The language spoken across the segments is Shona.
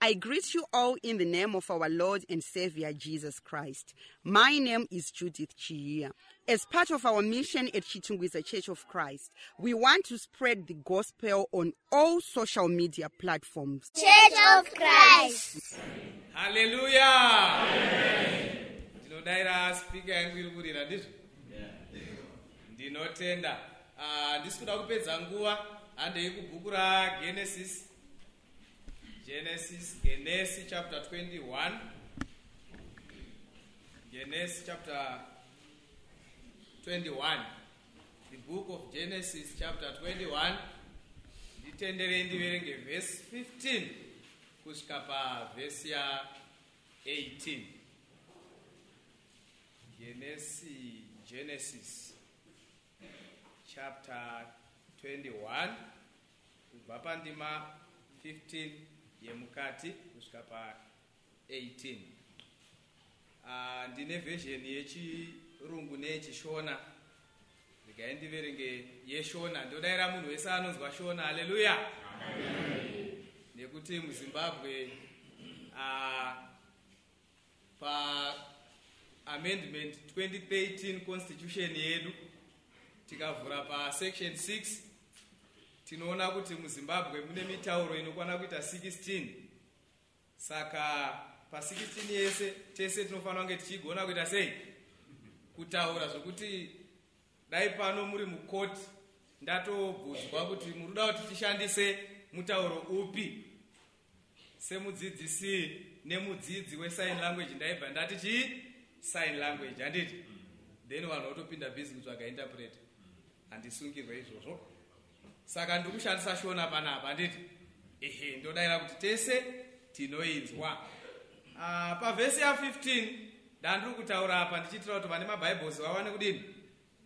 I greet you all in the name of our Lord and Savior Jesus Christ. My name is Judith Chia. As part of our mission at Chitungwiza Church of Christ, we want to spread the gospel on all social media platforms. Church of Christ. haleluya ndinodayira spika yangu iri kurira ndizvo ndinotenda Ah, handisi kuda kupedza nguva handei kubhuku ragenesis genesis genesi chapter 21 genesis chapter 21 the book of genesis chapter 21 nditenderei ndiverenge vhesi 15 kusvika pavhesi ya18 Genesis, genesis chapter 21 kubva pandima 15 yemukati kusvika pa18 uh, ndine vhezheni yechirungu neyechishona. Regai ndiverenge yeshona. Ndodayira munhu wese anonzwa shona. Haleluya nekuti muzimbabwe uh, paamendment 2013 constitution yedu tikavhura pasection 6 tinoona kuti muzimbabwe mune mitauro inokwana kuita 16 saka pa16 yese tese tinofanira kunge tichigona kuita sei? Kutaura zvokuti dai pano muri mukoti ndatobvunzwa kuti muri kuda kuti tishandise mutauro upi? Semudzidzisi nemudzidzi wesign language ndaibva ndati chii sign language handiti then vanhu votopinda bhizi kutsvaga interpreter handisungirwe izvozvo saka ndiri kushandisa shona panapa handiti ehe ndodayira kuti tese tinoinzwa. Ah, pavhesi ya15 ndandiri kutaura apa ndichiitira kuti vane mabhaibhosi vawane kudini?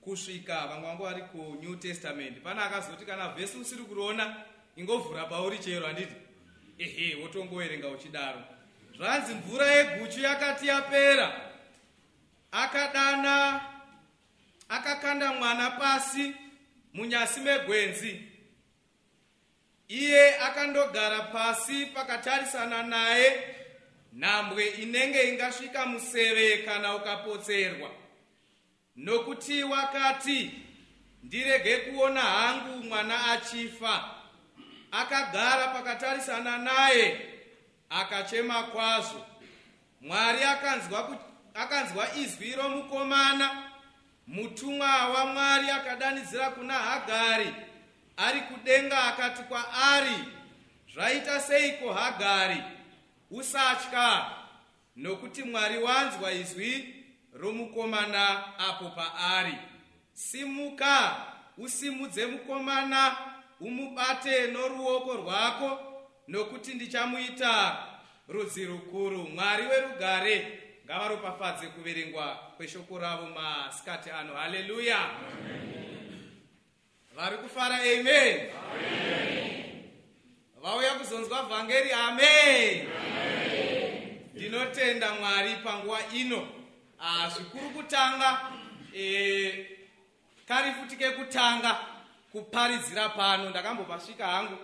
Kusvika vamwe vangu vari kunew testament. Pana akazoti kana vhesi usiri kuriona ingovhura pauri chero handiti ehe wotongoverenga uchidaro. Zvanzi mvura yeguchu yakati yapera. Akadana akakanda mwana pasi munyasi megwenzi iye akandogara pasi pakatarisana naye. Nhambwe inenge ingasvika museve kana ukapotserwa. Nokuti wakati ndirege kuona hangu mwana achifa. Akagara pakatarisana naye akachema kwazvo. Mwari akanzwa, akanzwa izwi romukomana. Mutumwa wamwari akadanidzira kuna hagari ari kudenga akati kwaari zvaita seiko hagari? Usatya. Nokuti mwari wanzwa izwi romukomana apo paari simuka usimudze mukomana umubate noruoko rwako nokuti ndichamuita rudzi rukuru. Mwari werugare ngavaropafadze kuverengwa kweshoko ravo masikati ano. Haleluya vari kufara amen. Vauya kuzonzwa vhangeri amen. Ndinotenda mwari panguva ino. Ah, zvikuru kutanga eh, kari futi kekutanga kuparidzira pano. Ndakambopasvika hangu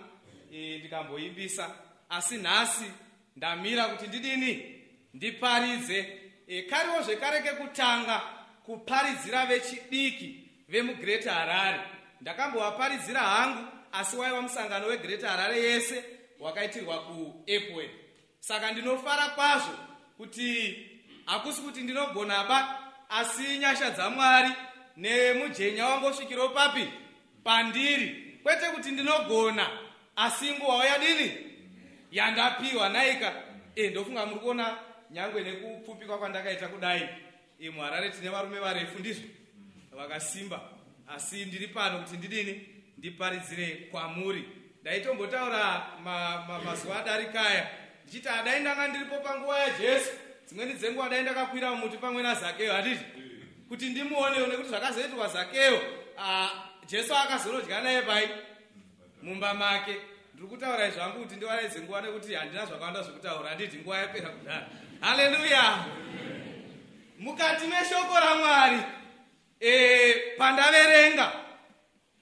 eh, ndikamboimbisa. Asi nhasi ndamira kuti ndidini? Ndiparidze. Eh, kariwo zvekare kekutanga kuparidzira vechidiki vemugreat harare ndakambovaparidzira hangu asi waiva musangano wegreat harare yese wakaitirwa kuapway saka ndinofara kwazvo kuti hakusi kuti ndinogona ba asi nyasha dzamwari nemujenya wangosvikirawo papi pandiri. Kwete kuti ndinogona asi nguva yadini yandapiwa naika. E ndofunga muri kuona nyangwe nekupfupikwa kwandakaita kudai. E muharare tine varume varefu ndizvo vakasimba asi ndiri pano kuti ndidini? Ndiparidzire kwamuri. Ndaitombotaura ma- ma- mazuva adarikaya ndichiti adai ndanga ndiripo panguva yajesu. Dzimweni dzenguva dai ndakakwira muti pamwe nazakeyo hatiti kuti ndimuonewo nekuti zvakazoitwa zakeyo jesu akazonodya naye pai? Mumba make. Ndiri kutaura izvangu kuti ndiwaredze nguva nekuti handina zvakawanda zvokutaura. Handiti nguva yapera kudhara. Haleluya! Mukati meshoko ramwari e, pandaverenga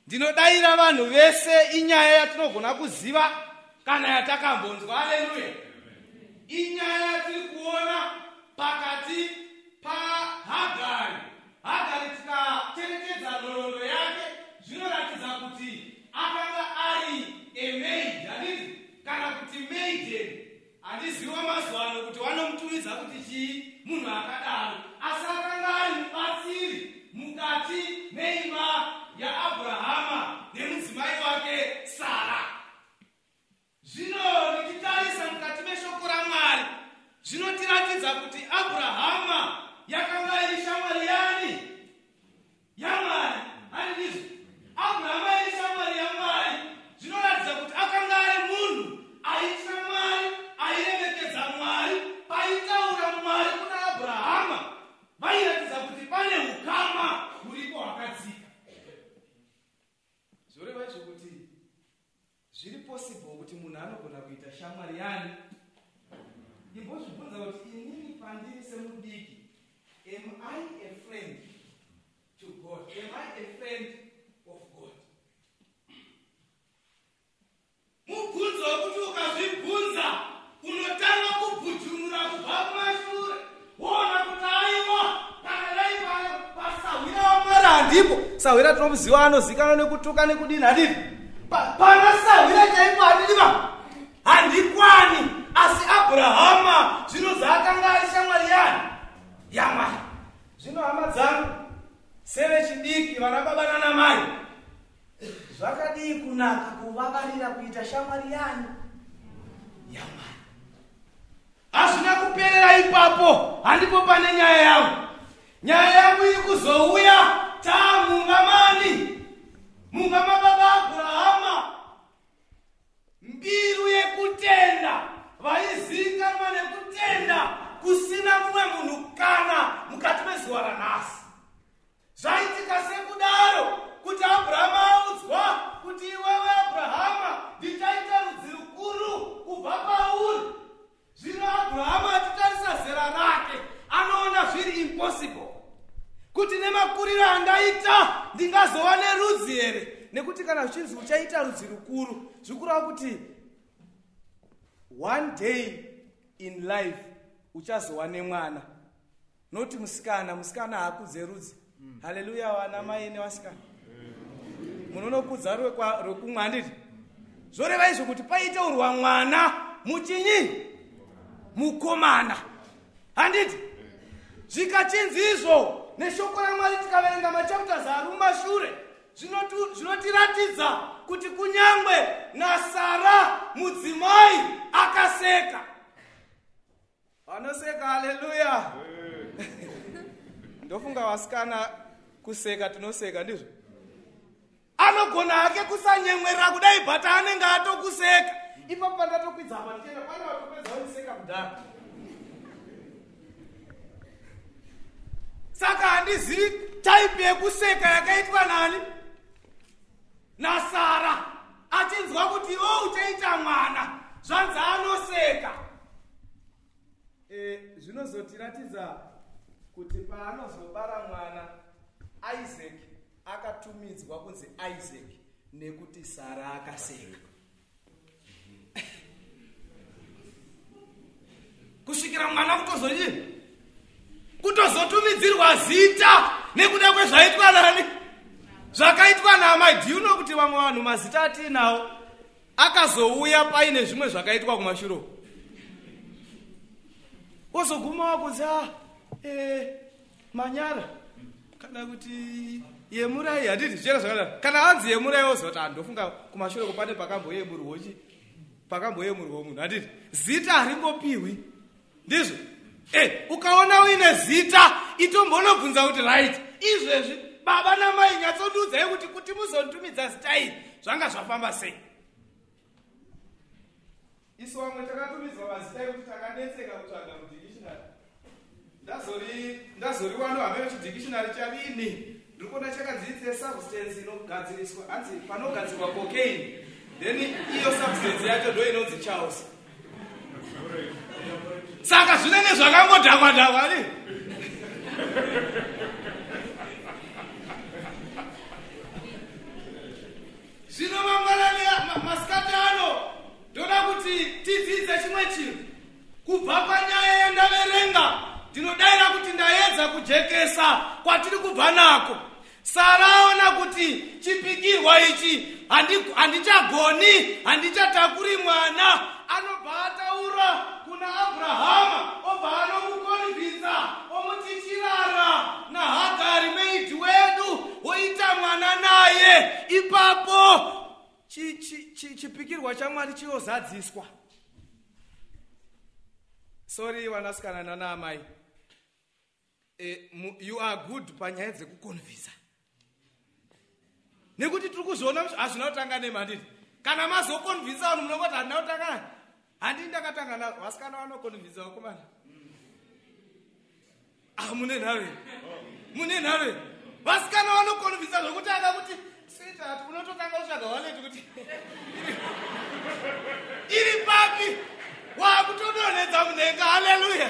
ndinodayira vanhu vese inyaya yatinogona kuziva kana yatakambonzwa. Haleluya. Inyaya yatiri kuona pakati pahagari. Hagari tikacherechedza nhoroondo yake zvinoratidza kuti akanga ari emaid handizi kana kuti maiden. Handiziva mazuva ano kuti vanomutuidza kuti chii? Munhu akadaro. Asi akanga ari mubatsiri mukati meimba yaabhurahama nemudzimai wake sara. Zvino richitarisa mukati meshoko ramwari zvinotiratidza kuti abhurahama yakanga iri shamwari yani yamwari. Handizvo abhurahama iri shamwari yamwari. Zvinoratidza kuti akanga ari munhu aitya mwari airemekedza mwari paitaura mwari kuna abhurahama vairatidza kuti pane ukama huripo hwakadzika zvoreva izvo kuti zviri possible kuti munhu anogona kuita shamwari yani imbozvibvunza kuti inini pandiri semudiki am i a friend to god am i a friend of god mubvunzo wekuti ukazvibvunza unotanga kubvujunura kubva kumashure woona kuti aiwa kana dai pa- pasahwira wamwari handipo sahwira tinomuziva anozikanwa nekutuka nekudini? Handiti Pa- pana sahwira chaipo handidiva handikwani. Asi abhurahama zvino zvaakanga ari shamwari yani yamwari zvino hama dzangu sevechidiki vana baba nana mai. Zvakadii kunaka kuvavarira kuita shamwari yani yamwari hazvina kuperera ipapo. Handipo pane nyaya yangu. Nyaya yangu iri kuzouya tamunga mani munga mababa abhurahama mbiru yekutenda vaizikanwa nekutenda kusina mumwe munhu kana mukati mezuva ranhasi zvaitika sekudaro kuti abhurahama audzwa kuti iwewe abhurahama ndichaita rudzi rukuru kubva pauri zvino abhurahama atitarisa zera rake anoona zviri impossible kuti nemakuriro andaita ndingazova nerudzi here nekuti kana zvichinzi uchaita rudzi rukuru zvikureva kuti one day in life uchazova nemwana. Noti musikana musikana haakudze rudzi. Haleluya vana mai nevasikana munonokudza rwekumwe handiti zvoreva izvo kuti paiteurwa mwana muchinyi mukomana. Handiti zvikachinzi izvo neshoko ramwari tikaverenga machapters ari mumashure zvinotu- zvinotiratidza kuti kunyangwe nasara mudzimai akaseka vanoseka haleluya. Ndofunga vasikana kuseka tinoseka ndizvo? Anogona hake kusanyemwerera kudai bhata anenge atokuseka. Ipapo pandatokwidza apa ndichenda pane vatopedza vaiseka kudhara saka handizivi taipi yekuseka yakaitwa nani? Nasara. Achinzwa kuti iwo uchaita mwana. Zvanzi anoseka zvinozotiratidza kuti paanozobara mwana isaac akatumidzwa kunzi isaac nekuti sara akaseka. Kusvikira mwana kutozodini kutozotumidzirwa zita nekuda kwezvaitwa nani. Zvakaitwa namai dhiuno kuti vamwe vanhu mazita atiinawo? Akazouya paine zvimwe zvakaitwa kumashure wozoguma wakunzi a e, manyara. Kana kuti yemurai handiti zvichera zvakadaro. Kana anzi yemurai wozoti handofunga kumashure kupane pakamboyemurwawo chi pakamboyemurwawo munhu handiti zita haringopiwi. Ndizvo. E ukaona uine zita itombonobvunza kuti right. Izvezvi baba namai nyatsodudzai kuti kuti muzonditumidza zita iri zvanga zvafamba sei? Isu vamwe takatumidzwa mazita ekuti takadetseka kutsvaga ndazori ndazoriwano hambe vechidhikishinari chavini? Ndiri kuona chakadzidzise substance inogadziriswa hanzi panogadzirwa cocaine. Then iyo substance yacho ndo inonzi charles saka zvinenge zvakangodhakwadhakwa ni zvino mangwanani ma- masikati ano ndoda kuti tidzidze chimwe chinhu. Kubva panyaya yandaverenga ndinodayira kuti ndaedza kujekesa kwatiri kubva nako. Sara aona kuti chipikirwa ichi handi- handichagoni handichatakuri mwana. Anobva ataura kuna abrahama obva anomukonvhisa omuti chirara nahagari meidhi wedu woita mwana naye. Ipapo chi- chi- chi- chipikirwa chamwari chiyozadziswa sorry vanasikana nanaamai e, you are good panyaya dzekukonvhisa nekuti tiri kuti hazvina kutanga nemanditi kana mazokonvhisa vanhu munongoti handina kutanga handii ndakatanga navo vasikana vanokonvhisa vakomana. Ah mune nhare. Mune nhare. Vasikana vanokonvhisa zvokutanga kuti sweetheart unototanga kutsvaga waleti kuti iri papi wakutodonhedza munhenga haleluya.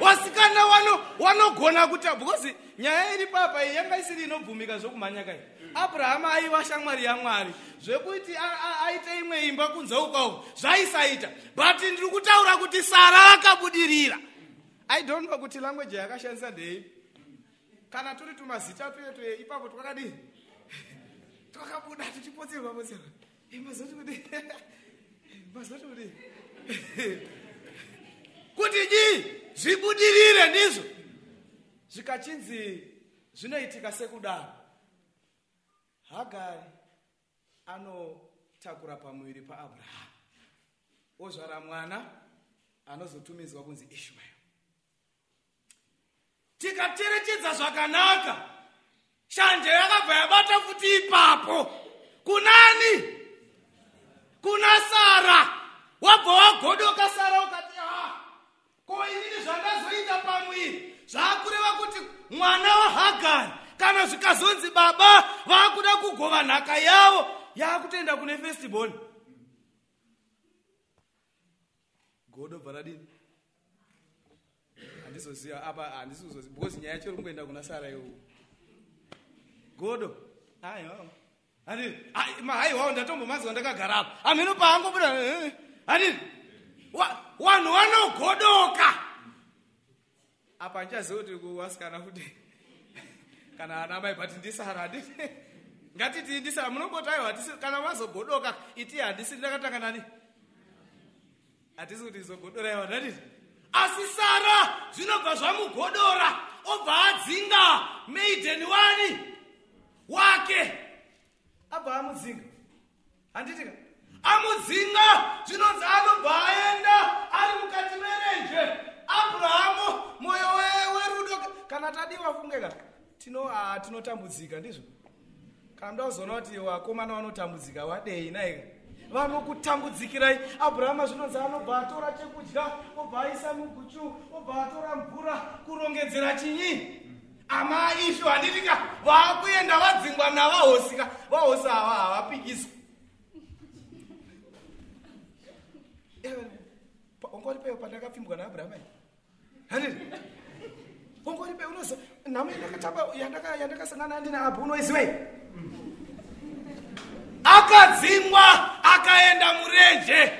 Vasikana wano- wanogona kuta because nyaya iri papa iyi yanga isiri inobvumika zvokumhanya kai abrahama aiva shamwari yamwari. Zvekuti aite imwe imba kunze ukwako zvaisaita. But ndiri kutaura kuti sara akabudirira. I don't know kuti language yakashandisa ndei. Kana turi tumazita tuyetu ipapo twakadii twakabuda tichipotserwa potserwa mazoti kuti mazoti kuti kuti dii zvibudirire ndizvo? Zvikachinzi zvinoitika sekudaro. Hagari anotakura pamuviri paabrahama ozvara mwana anozotumidzwa kunzi ishmael. Tikacherechedza zvakanaka shanje yakabva yabata futi ipapo. Kunani kuna sara wabva wagodoka sara ukati ha ko inini zvandazoita pamwiri zvaakureva kuti mwana wahagari kana zvikazonzi baba vaakuda kugova nhaka yavo yaakutoenda kune festibon godo bva radini handizoziva apa handisizoziva because nyaya yacho ringoenda kuna sara iwo godo aiwa handii mahaiwawo ndatombomazwa ndakagara apa hamhino paangobuda handii vanhu vanogodoka apa ndichaziva kuti kuwasikana kuti kana ana mai but ndisara handiti ngatiti ndisara munongoti aiwa hatisi kana vazogodoka iti handisi ndakatanga nani? Hatisi kuti izogodoraiwa ndatiti asi sara zvinobva zvamugodora obva adzinga maiden wani wake. Abva amudzinga. Handitika amudzinga zvinonzi anobva aenda ari mukati merenje. Abrahamu mwoyo we- werudo kana tadiwa funge ka tino tinotambudzika ndizvo. Kana ndakuzoona kuti vakomana vanotambudzika wadei naika vanokutambudzikirai. Abrahama zvinonzi anobva atora chekudya obva aisa muguchu obva atora mvura kurongedzera chinyi. Ama ishu handitika vaakuenda vadzingwa navahosika. Vahosi ava havapikiswi ongoripewo pandakapfimbwa naabrahama handiti ongoripe unozo nhamo yandakatamba yandaka- yandakasangana ndina abhu unoizivei akadzingwa akaenda murenje.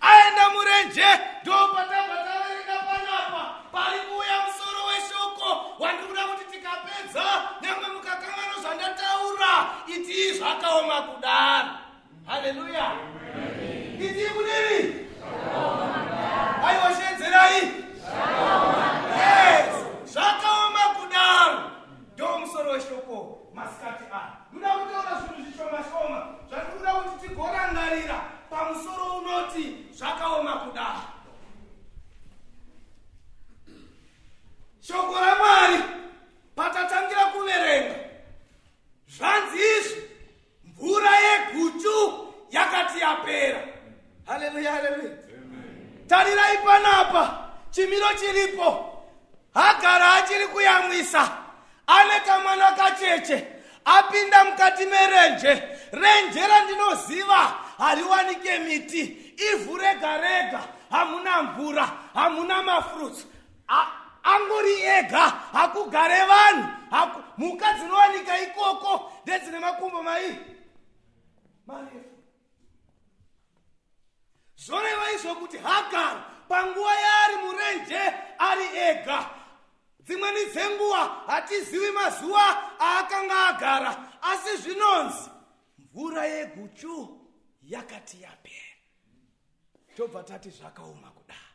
Aenda murenje ndopatabva marefu. Zvoreva izvo kuti hagari panguva yaari murenje ari ega. Dzimweni dzenguva hatizivi mazuva aakanga agara asi zvinonzi mvura yeguchu yakati yapera. Tobva tati zvakaoma kudaro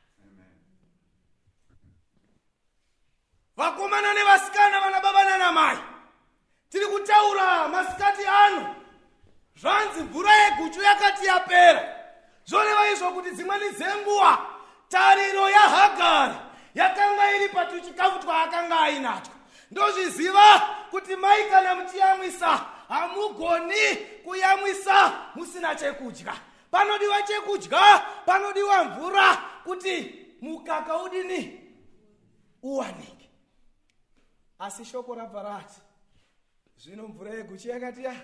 vakomana nevasikana vana baba nanamai tiri kutaura masikati ano zvanzi mvura yeguchu yakati yapera. Zvoreva izvo kuti dzimweni dzenguva tariro yahagari yakanga iri patuchikafu twaakanga ainatwo ndozviziva kuti mai kana muchiyamwisa hamugoni kuyamwisa musina chekudya. Panodiwa chekudya panodiwa mvura kuti mukaka udini uwanike. Asi shoko rabva rati zvino mvura yeguchi yakati ya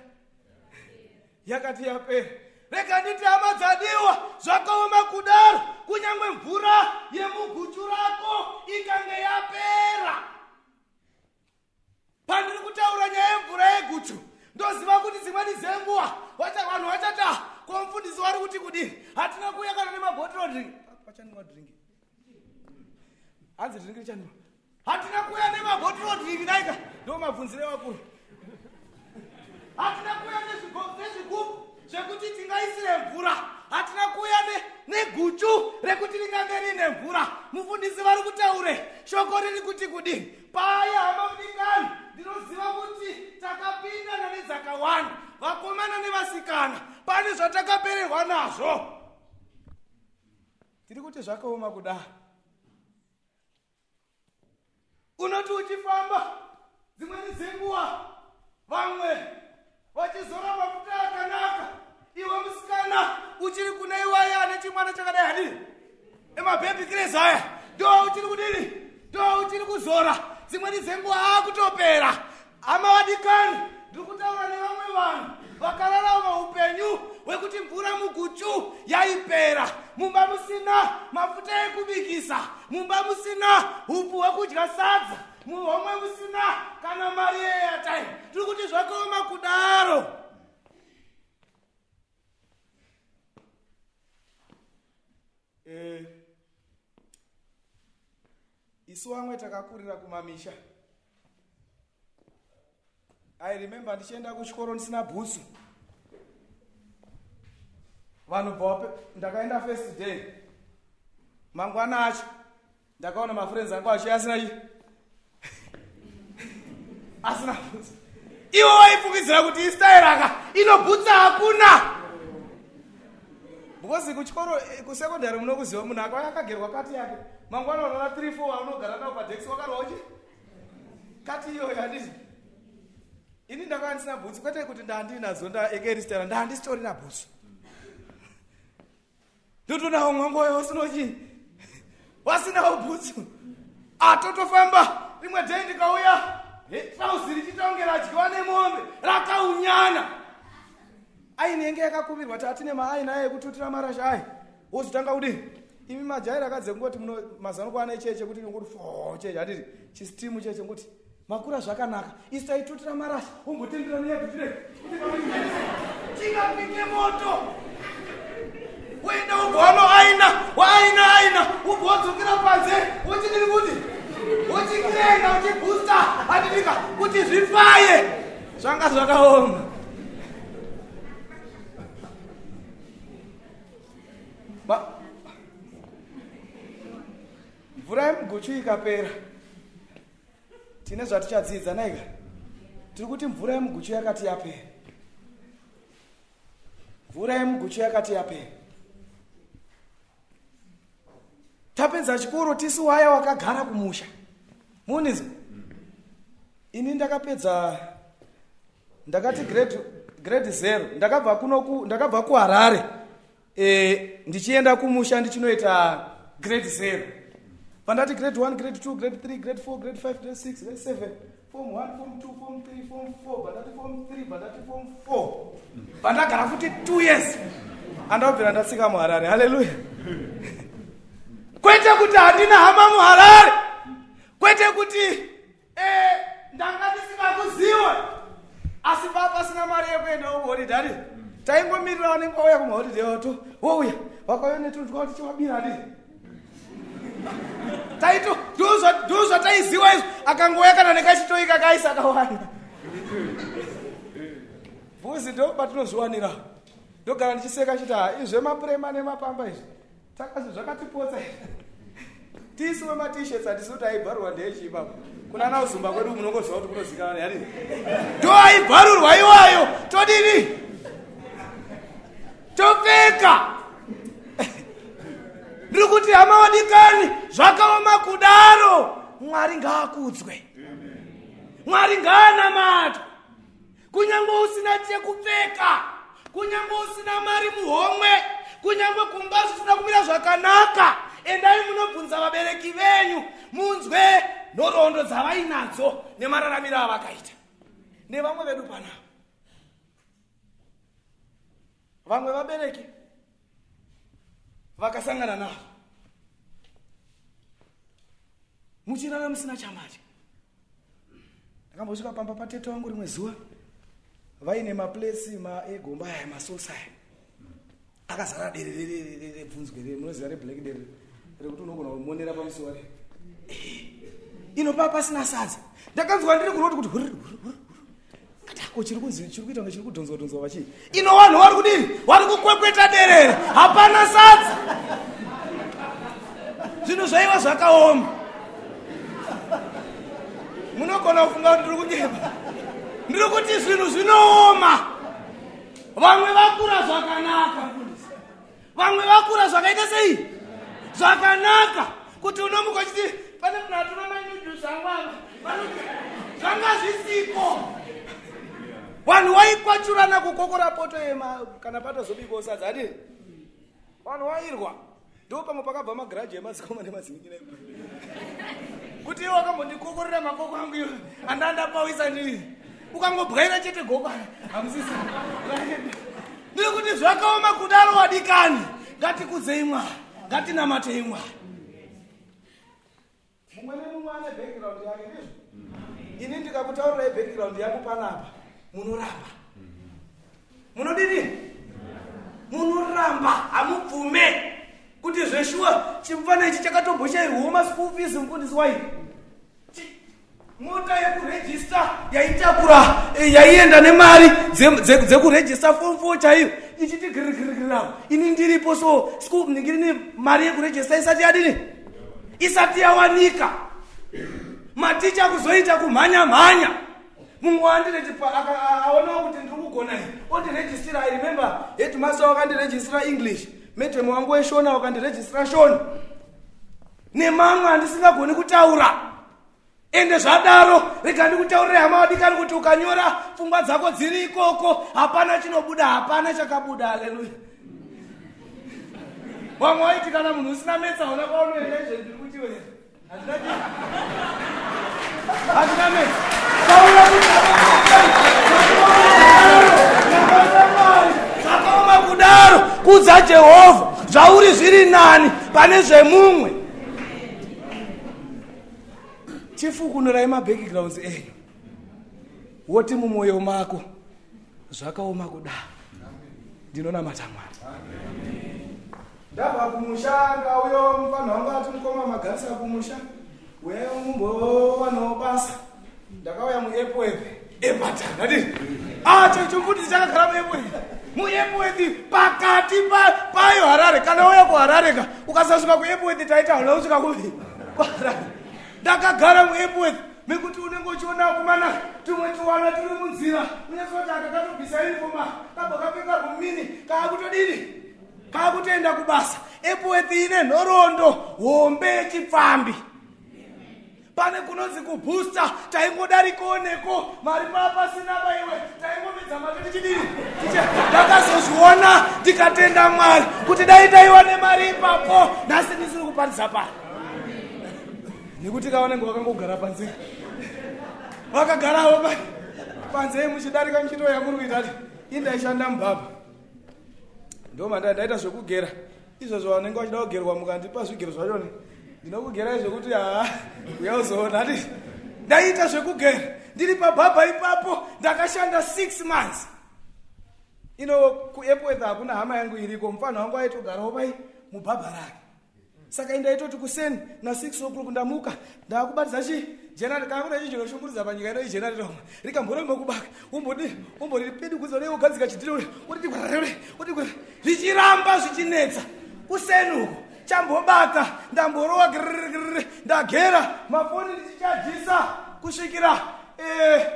yakati yapera rega nditi hama dzadiwa zvakaoma kudaro kunyange mvura yemuguchu rako ikange yapera. Pandiri kutaura nyaya yemvura yeguchu ndoziva kuti dzimweni dzenguva vanhu vachata ko mufundisi wari kuti kudini hatina kuuya kana nemabhotoro drink. Pachandiwa drink. Hanzi drink richandiwa hatina kuuya nemabhotoro drink daika ndo mabvunzire vakuru hatina kuuya nezvigubu zvekuti tingaisire mvura. Hatina kuuya neguchu rekuti ringange riine mvura. Mufundisi vari kutaure shoko riri kuti kudini paya hama mudikani ndinoziva kuti takapindana nedzakawanda vakomana nevasikana. Pane zvatakapererwa nazvo. Tiri kuti zvakaoma kudaro. Unoti uchifamba dzimweni dzenguva vamwe vachizora mafuta akanaka. Iwe musikana uchiri kune iwaya ane chimwana chakadai hadini emabhebhi kresi aya ndo uchiri kudini? Ndo uchiri kuzora. Dzimweni dzenguva akutopera hama vadikani ndiri kutaura nevamwe vanhu vakararama upenyu hwekuti mvura muguchu yaipera. Mumba musina mafuta ekubikisa mumba musina upu hwekudya sadza muhomwe musina kana mari yeatime tiri kuti zvakaoma kudaro. Eh, isu vamwe takakurira kumamisha. I remember ndichienda kuchikoro ndisina bhutsu. Vanhu bva ndakaenda first day. Mangwana acho ndakaona mafriends angu achiya asina asina bhutsu ivo vaifungidzira kuti istairaka ino bhutsa hakuna. Because kuchikoro kusekondari munokuziva munhu akauya akagerwa kati yake. Mangwana unoona 3 4 aunogara navo padhekisi wakarwachi kati iyoyo handiti ini ndakava ndisina bhutsu kwete kuti ndandinazo ndaekeristera ndandisitorina bhutsu ndotonawo mwangoyo usinochi wasinawo bhutsu atotofamba rimwe dhei ndikauya rakaunyana ainenge yakakumirwa tatine maaina ekututira marasha ai wozotanga kudini imi majairi akadzengoti muno mazanokwana icheche kuti ngoti fo cheche hatiti chistimu cheche nguti makura zvakanaka. Isu taitutira marasha umbotendera neyedu tine chingapike moto. Uenda ubwano aina waaina aina ubva wodzokera panze wochidini kuti? Wochikirenga uchibhusta hatitika kuti zvifaye zvanga zvakaoma. Ma- mvura yemuguchu ikapera. Tine zvatichadzidza naika? Tiri kuti mvura yemuguchu yakati yapera. Mvura yemuguchu yakati yapera. Tapedza chikoro tisi waya wakagara kumusha. Munizo ini ndakapedza ndakati grade grade zero. Ndakabva kunoku ndakabva kuharare. E, ndichienda kumusha ndichinoita grade zero. Pandati grade 1 grade 2 grade 3 grade 4 grade 5 grade 6 grade 7 form 1 form 2 form 3 form 4 pandati form 3 pandati form 4 pandagara futi 2 years. Andabvira ndatsika muharare. Haleluya. Kwete kuti handina hama muharare. Kwete kuti eh, ndanga ndisingakuziwe asi pa pasina mari yekuenda kuholidhari taingomirira vanenge vauya kumaholidhe wato wouya. Wakauya netunzwa kuti chiwabira di taito ndo zvataiziwa izvo akangouya kana nekachitoi kakaisa kawanda bvuzi ndo patinozviwanira ndogara ndichiseka chiti ha izvemapurema nemapamba izvi. Takazi zvakatipotsa tiisiwe matishets hatisi kuti aibharwa ndeyechiipapo kuna nauzumba kwedu munongoziva kuti kunozikanwa yani? Ndoaibvarurwa iwayo. Todini topfeka ndiri kuti hama wadikani zvakaoma kudaro. Mwari ngaakudzwe. Mwari ngaanamatwa kunyange usina chekupfeka kunyange usina mari muhomwe kunyange kumba zvisina kumira zvakanaka endai munobvunza vabereki venyu munzwe nhoroondo dzavainadzo nemararamiro avakaita. Nevamwe vedu panavo vamwe vabereki vakasangana navo. Muchirara musina chamadya ndakambosvika pamba patete wangu rimwe zuva vaine maplesi maegomba aya masosa aya. Akazara dere rebvunzwe munoziva reblack dere rekuti unogona kumonera pamusuwa re inopaa pasina sadza. Ndakanzwa ndiri kuroti kuti katako chiri kunzi chiri kuita kunge chiri kudhonzwa dhonzwa vachii ino vanhu vari kudini? Vari kukwekweta derere hapana sadza. Zvinhu zvaiva zvakaoma. Munogona kufunga kuti ndiri kunyema ndiri kuti zvinhu zvinooma. Vamwe vakura zvakanaka. Vamwe vakura zvakaita sei? Zvakanaka. Kuti unomuka chiti pane munhu atuna manyuju zvangu ava vanoti zvanga zvisiko vanhu waikwachurana kukokora poto yema kana patozobikwa sadza ati vanhu wairwa ndo pamwe pakabva magiraji emadzikoma nemadzinikina kuti iwe wakambondikokorera makoko angu iwe andandapawisa ndii ukangobwaira chete goko hamusisi. Ndiri kuti zvakaoma kudaro wadikani. Ngatikudzei mwari ngatinamatei mwari mumwe nemumwe ane background yake ndizvo. Ini ndikakutaurirai background yangu panapa. Munoramba. Munodini munoramba. Hamubvume kuti zveshuwa chimufana ichi chakatombochairwawo maschool fees mufundisi waii mota yekurejista yaitakura yaienda nemari dzekurejista form four chaiyo. Ichiti girigirigirirawo ini ndiripo so school ndingirini mari yekurejista isati yadini isati yawanika. Maticha kuzoita kumhanya mhanya mumwe wandireti aonawo kuti ndiri kugona i ondirejistira i remember headmaster wakandirejistira english. Medhemu wangu weshona wakandirejistira shona nemamwe andisingagoni kutaura. Ende zvadaro rega ndikutaurire hama wadikani kuti ukanyora pfungwa dzako dziri ikoko. Hapana chinobuda hapana chakabuda. Haleluya. Vamwe waiti kana munhu usina metsaona kwaunoenda izvezviri kuti we hatina metsa taura zvakaoma kudaro. Kudza jehovha. Zvauri zviri nani pane zvemumwe. Chifukunurai mabackgrounds enyu. Woti mumwoyo mako zvakaoma kudaro. Ndinonamata mwari ndabva kumusha ngauyo mufanhu wangu ati mukoma magarisa kumusha uyai mumbowanawo basa ndakauya muepoepe epatana ati acho chomfundisi chakagara muepoepe muepoethi pakati payo harare. Kana wauya kuharareka ukasasvika kuepoethi taita hauna kusvika kuvi kuharare. Ndakagara muepoethi mekuti unenge uchiona kumana tumwe tuwana turi munzira. Unyasoti aka katobvisa inifoma kabva kapfeka rumini kaakutodini kaakutoenda kubasa. Epoethi ine nhoroondo hombe yechipfambi. Pane kunonzi kubhusta taingodarikooneko mari papasina vaiwe taingomedza mari. Tichidini ndakazozviona ndikatenda mwari. Kuti dai taiwane mari ipapo. Nhasi ndisiri kuparisa pano nekuti kavanenge vakangogara panze. Vakagarawo panze muchidarika muchitoya muri kuita ti indaishanda mubhabha ndomanda ndaita zvekugera. Izvozvo vanenge vachida kugerwa mukandipa zvigero zvachone ndinokugerai zvekuti haa uyauzoona ati ndaita zvekugera. Ndiri pabhabha ipapo ndakashanda six months. Ino kuairport hakuna hama yangu iriko mufana wangu aitogarawo pai mubhabha rake. Saka indaitoti kuseni na6 o'clock ndamuka ndaakubatidza chi jenari kana kuna chinhu chinoshungurudza panyika ino ijenari romwe rikamborombe kubaka umbodi umbori pedu kuzo nei ugadzika chidhiri uri uditi kwarare uditi kwarare zvichiramba zvichinetsa. Kuseni uko chambobaka ndamborowa ndagera. Mafoni ndichichajisa kusvikira eh,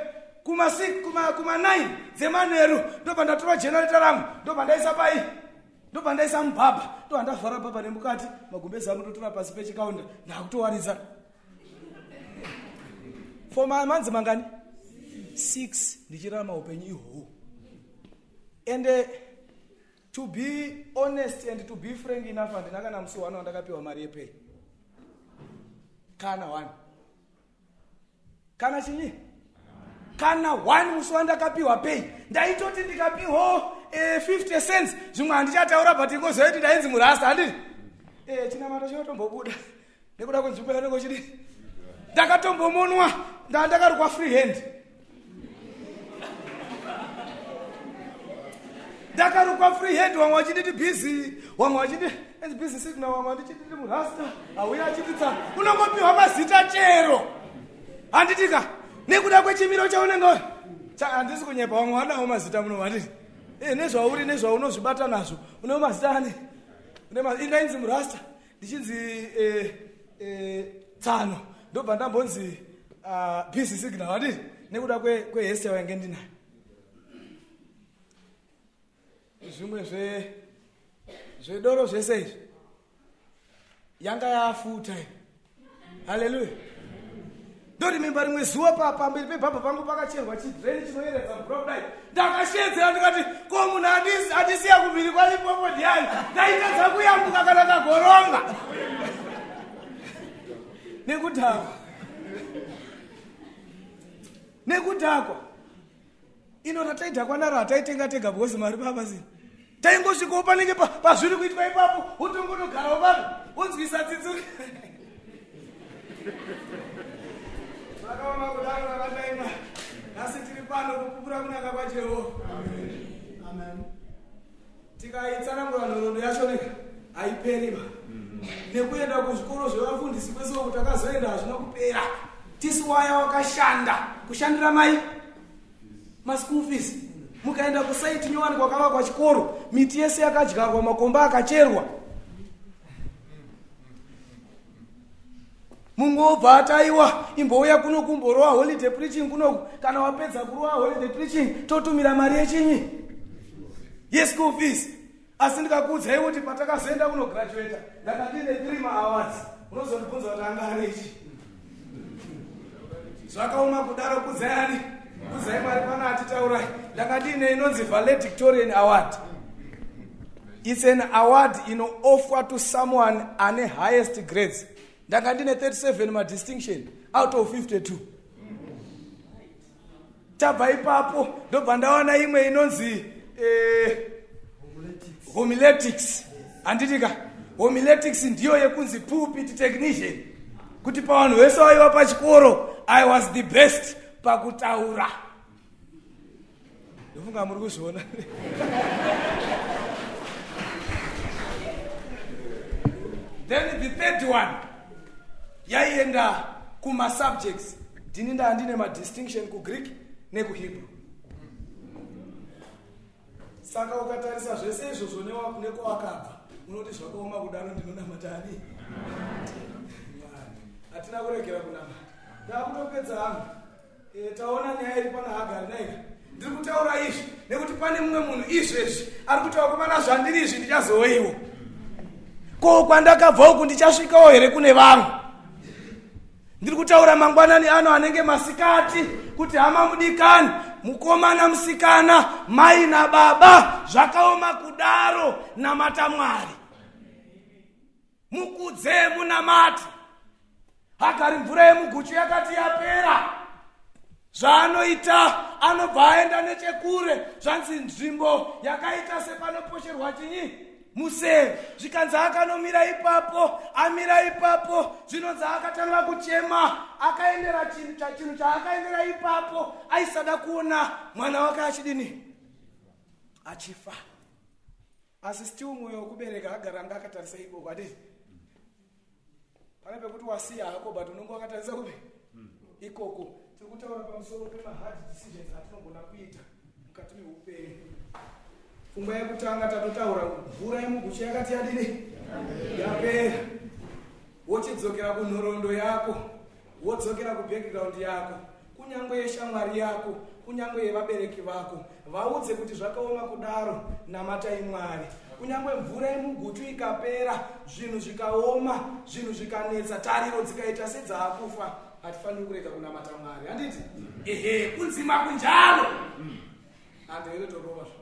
kuma kuma kuma 9 dzemanheru ndobva ndatora jenereta rangu ndobva ndaisa pai ndobva ndaisa mubhabha. Ndobva ndavhara bhabha nemukati. Magumbezi angu ndotora pasi pechikaunda ndakutowaridza for ma- manzi mangani? 6 ndichirarama upenyu ihwohwo and uh, to be honest and to be frank enough handina kana musi wano wandakapiwa mari yepei kana one kana chinyi? Kana one musi wandakapiwa pei ndaitoti ndikapiwawo eh, 50 cents. Zvimwe handichataura but ingozoiti ndainzi murasta handiti eh, chinamato chinotombobuda. Nekuda kwenzvimbo yanenge chidi ndakatombomonwa ndaa ndakarukwa free hand. Ndakarukwa free hand wamwe wachititi bhizi wamwe wachiti enzi bhizi signa wamwe handichititi murasta hauya achititsa. Unongopiwa mazita chero. Handitika nekuda kwechimiro chaunenge cha- handisi kunyepa wamwe wanawo mazita muno handiti Eh, nezvauri nezvaunozvibata nazvo. Une mazita ma- indainzi murasta ndichinzi eh, eh, tsano ndobva ndambonzi ah, bhizi signa handiti nekuda kwe- kwehesi yawainge ndinayo zvimwe zve zvedoro zvese izvi. Yanga yafuta iyi haleluya ndorimemba rimwe zuva pa- pamberi pebhabha pangu pakacherwa chidreni chinoyeredza mvura kudai ndakashedzera ndikati ko munhu andisi- andisiya kumhiri kwalipopo ndiani? Ndaitadza kuyambuka kana kagoronga nekudhakwa. Nekudhakwa. Ino rataidhakwa naro hataitenga tega bhosi mari baba zino taingosvikawo panenge pa- pazviri kuitwa ipapo utongonogarawo pano unzwisa tsitsuri vakaona kudaro rakadaima nhasi tiri pano kupupura kunaka kwajehovha. Amen. Tikaitsanangura nhoroondo yacho neka haiperiba nekuenda kuzvikoro zvevafundisi kwese uku takazoenda hazvina kupera. Tisi waya wakashanda. Kushandira mai? Maschool fees. Mukaenda kusaiti nyowani kwakavakwa chikoro miti yese yakadyarwa makomba akacherwa. Mumwe wobva ataiwa imbouya kuno kumborowa holiday preaching kunoku kana wapedza kurowa holiday preaching totumira mari yechinyi? Yeschool fees asi ndikakuudzai kuti patakazoenda kunograduata ndanga ndiine three maawards unozondibvunza kuti anga anechi zvakaoma kudaro kudzayani kudzai mwari pana atitaurai. Ndanga ndiine inonzi valedictorian award. Its an award inooffer to someone ane highest grades. Ndanga ndine 37 madistinction out of 52 tabva ipapo ndobva ndawana imwe inonzi eh, homiletics. Handitika homiletics ndiyo yekunzi pulpit technician. Kuti pavanhu vese vaiva pachikoro i was the best pakutaura. Ndofunga muri kuzviona. Then the third one yaienda kumasubjects ndini ndaa ndine madistinction kugreek nekuhebrew saka ukatarisa zvese izvozvo nekwawakabva unoti zvakaoma kudaro ndinonamatani hatina kuregera kunamata. Ndakutopedza hangu. Eh, taona nyaya iri pana hagari naika ndiri kutaura izvi nekuti pane mumwe munhu izvezvi ari kutaura komana zvandiri izvi ndichazoveiwo ko kwandakabva uku ndichasvikawo here kune vamwe ndiri kutaura mangwanani ano anenge masikati kuti hama mudikani mukomana musikana mai nababa zvakaoma kudaro namata mwari. Mukudze munamati hagari mvura yemuguchu yakati yapera. Zvaanoita anobva aenda nechekure zvanzi nzvimbo yakaita sepanoposherwa chinyi museve zvikanzi akanomira ipapo amira ipapo zvinonzi akatanga kuchema akaendera chinhu cha- chinhu chaakaendera ipapo aisada kuona mwana wake achidini? Achifa. Asi still mwoyo wekubereka agara anga akatarisa iboko adii pane pekuti wasiya hako but unenge wakatarisa kupi? Ikoko. Tiri kutaura pamusoro pemahard decisions atinogona kuita mukati meupenyu pfungwa yekutanga tatotaura mvura yemuguchu yakati yadini? Yapera. Wochidzokera kunhoroondo yako wodzokera kubhekground yako kunyange yeshamwari yako kunyange yevabereki vako. Vaudze kuti zvakaoma kudaro namatai mwari kunyange mvura yemugutu ikapera zvinhu zvikaoma zvinhu zvikanetsa tariro dzikaita sedzaakufa hatifaniri kurega kunamata mwari handiti? Ehe kunzima kunjalo. Handere torova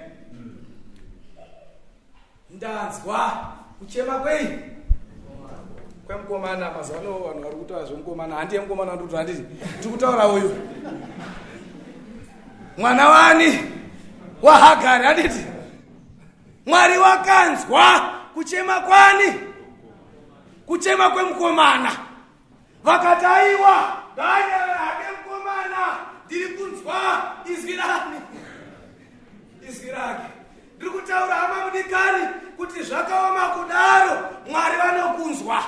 ndanzwa kuchema kwei? Kwemukomana mazuva ano vanhu vari kutaura zvemukomana handi yemukomana ndikuti handiti tiri kutaura uyu. Mwana wani? Wahagari handiti. Mwari wakanzwa. Kuchema kwani? Kuchema kwemukomana vakati aiwa nganyara hake mukomana ndiri kunzwa. Izwi rani. Izwi rake ndiri kutaura hama mudikani kuti zvakaoma kudaro mwari vanokunzwa.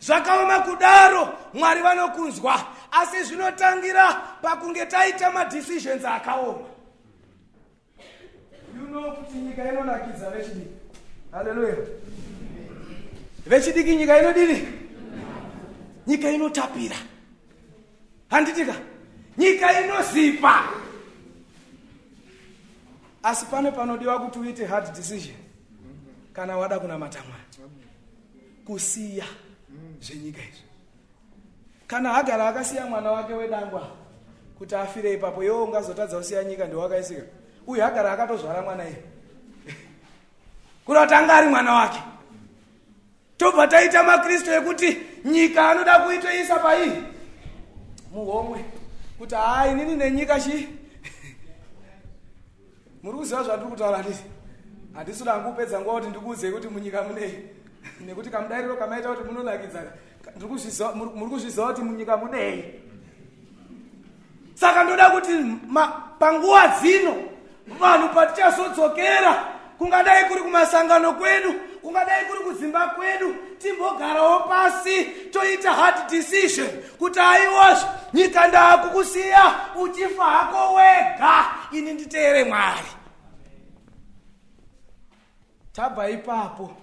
Zvakaoma kudaro mwari vanokunzwa. Asi zvinotangira pakunge taita madhisisions akaoma. You know kuti nyika inonakidza vechidiki. Haleluya vechidiki nyika inodini? Nyika inotapira. Handitika. Nyika inozipa asi pane panodiwa kuti uite hard decision kana wada kunamata mwari kusiya zvenyika izvi. Kana hagara akasiya mwana wake wedangwa kuti afire ipapo iwo ungazotadza kusiya nyika ndiwakaisika uyu hagara akatozvara mwana iye. Kuti anga ari mwana wake. Tobva taita makristu ekuti nyika anoda kuitoisa paii muhomwe kuti haa inini nenyika chii muri kuziva zvandiri kutaura handiti handisi uda ngupedza nguva kuti ndikuudzei kuti munyika munei? Nekuti kamudariro kamaita kuti munonakidzana muri kuzviziva kuti munyika munei? Saka ndoda kuti panguva dzino vanhu patichazodzokera kungadai kuri kumasangano kwedu kungadai kuri kudzimba kwedu timbogarawo pasi toita hard decision kuti aiwazvo nyika ndaakukusiya uchifa hako wega ini nditeere mwari. Tabva ipapo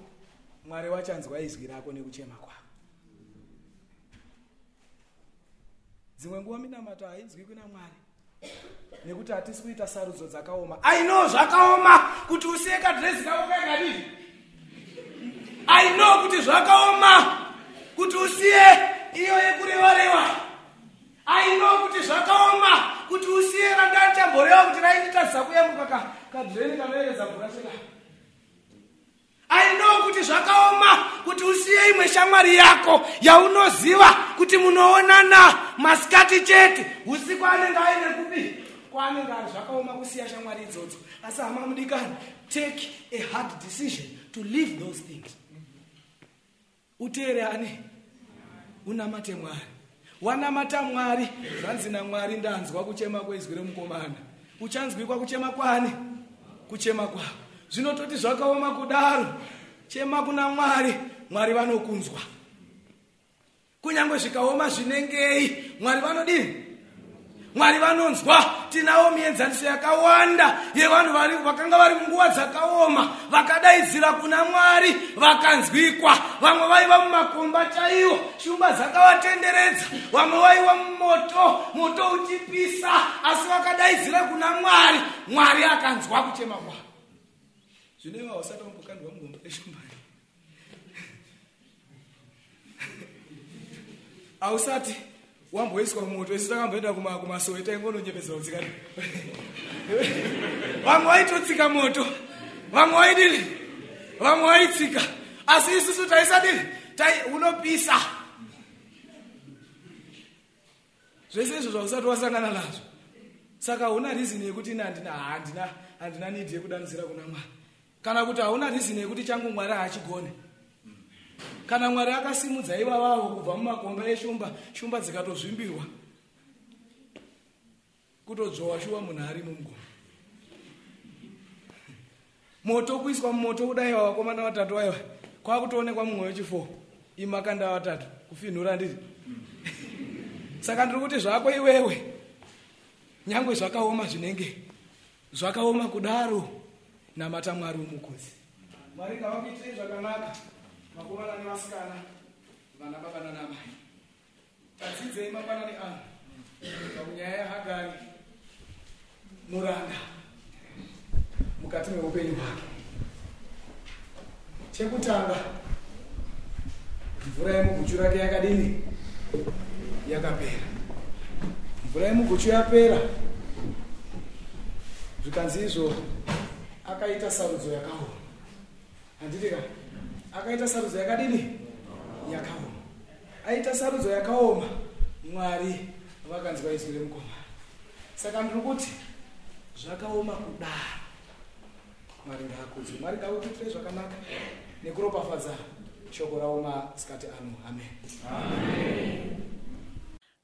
mwari wachanzwa izwi rako nekuchema kwako. Dzimwe nguva minamato hainzwi kuna mwari nekuti hatisi kuita sarudzo dzakaoma. Aino zvakaoma kuti usiye kadhirezi kako kaikadii aino kuti zvakaoma kuti usiye iyo yekureva-reva aino kuti zvakaoma kuti usiye ranga chamboreva kuti rainditadzisa kuyambuka kadhireni kanoyevedza mvura cheka aino kuti zvakaoma kuti usiye imwe shamwari yako yaunoziva kuti munoonana masikati chete. Usiku anenge aine kupi? Kwaanenge ari zvakaoma kusiya shamwari idzodzo. Asi hama mudikani take a hard decision to leave those things uteere ani unamate mwari. Wanamata mwari zvanzi namwari ndanzwa kuchema kwezwi remukomana. Uchanzwikwa kuchema kwani? Kuchema kwako. Zvinototi zvakaoma kudaro. Chema kuna mwari mwari vanokunzwa. Kunyange zvikaoma zvinengei mwari vanodini mwari vanonzwa tinawo mienzaniso yakawanda yevanhu vakanga vari munguva dzakaoma vakadaidzira kuna mwari vakanzwikwa. Vamwe vaiva mumakomba chaiwo shumba dzakavatenderedza vamwe vaiva mumoto moto uchipisa asi vakadaidzira kuna mwari. Mwari akanzwa kuchema kwavo. Zvinova usati wambokandwa mugomba reshumbani hausati wamboiswa mumoto isi takamboenda kumasowe taingononyepedzera kutsikani vamwe vaitotsika moto vamwe vaidini vamwe vaitsika asi isusu taisadini tai unopisa. Zvese izvo zvausati wasangana nazvo. Saka hauna rizini yekuti ine handina handina handina nidhi yekudanidzira kuna mwari. Kana kuti hauna rizini yekuti changu mwari haachigone kana mwari akasimudza ivavavo kubva mumakomba eshumba shumba dzikatozvimbirwa kutodzvowa shuwa munhu ari mumugomba moto kuiswa mumoto kudaiwa vakomana vatatu vaiva kwakutoonekwa mumwe wechifo imakanda vatatu kufinhura ndiri. Saka ndiri kuti zvako iwewe nyange zvakaoma zvinenge zvakaoma kudaro namata mwari womukudzi mwari ngavakuitirei zvakanaka vakomana nevasikana vana baba nanamai tadzidzei mangwanani ano. Pamunyaya yahagari muranda. Mukati meupenyu hwake. Chekutanga mvura yemuguchu rake yakadini? Yakapera. Mvura yemuguchu yapera. Zvikanzi izvo akaita sarudzo yakaoma. Handiti ka akaita sarudzo yakadini? Yakaoma. Aita sarudzo yakaoma mwari vakanzi vaizwi remukomana saka ndiri kuti zvakaoma kudaro mwari ngaakudzwe mwari ngaakuitirei zvakanaka nekuropafadza shoko ravo masikati ano. Amen.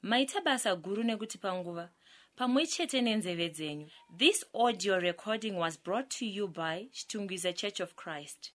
Maita basa guru nekutipa nguva pamwe chete nenzeve dzenyu. This audio recording was brought to you by chitungwiza church of christ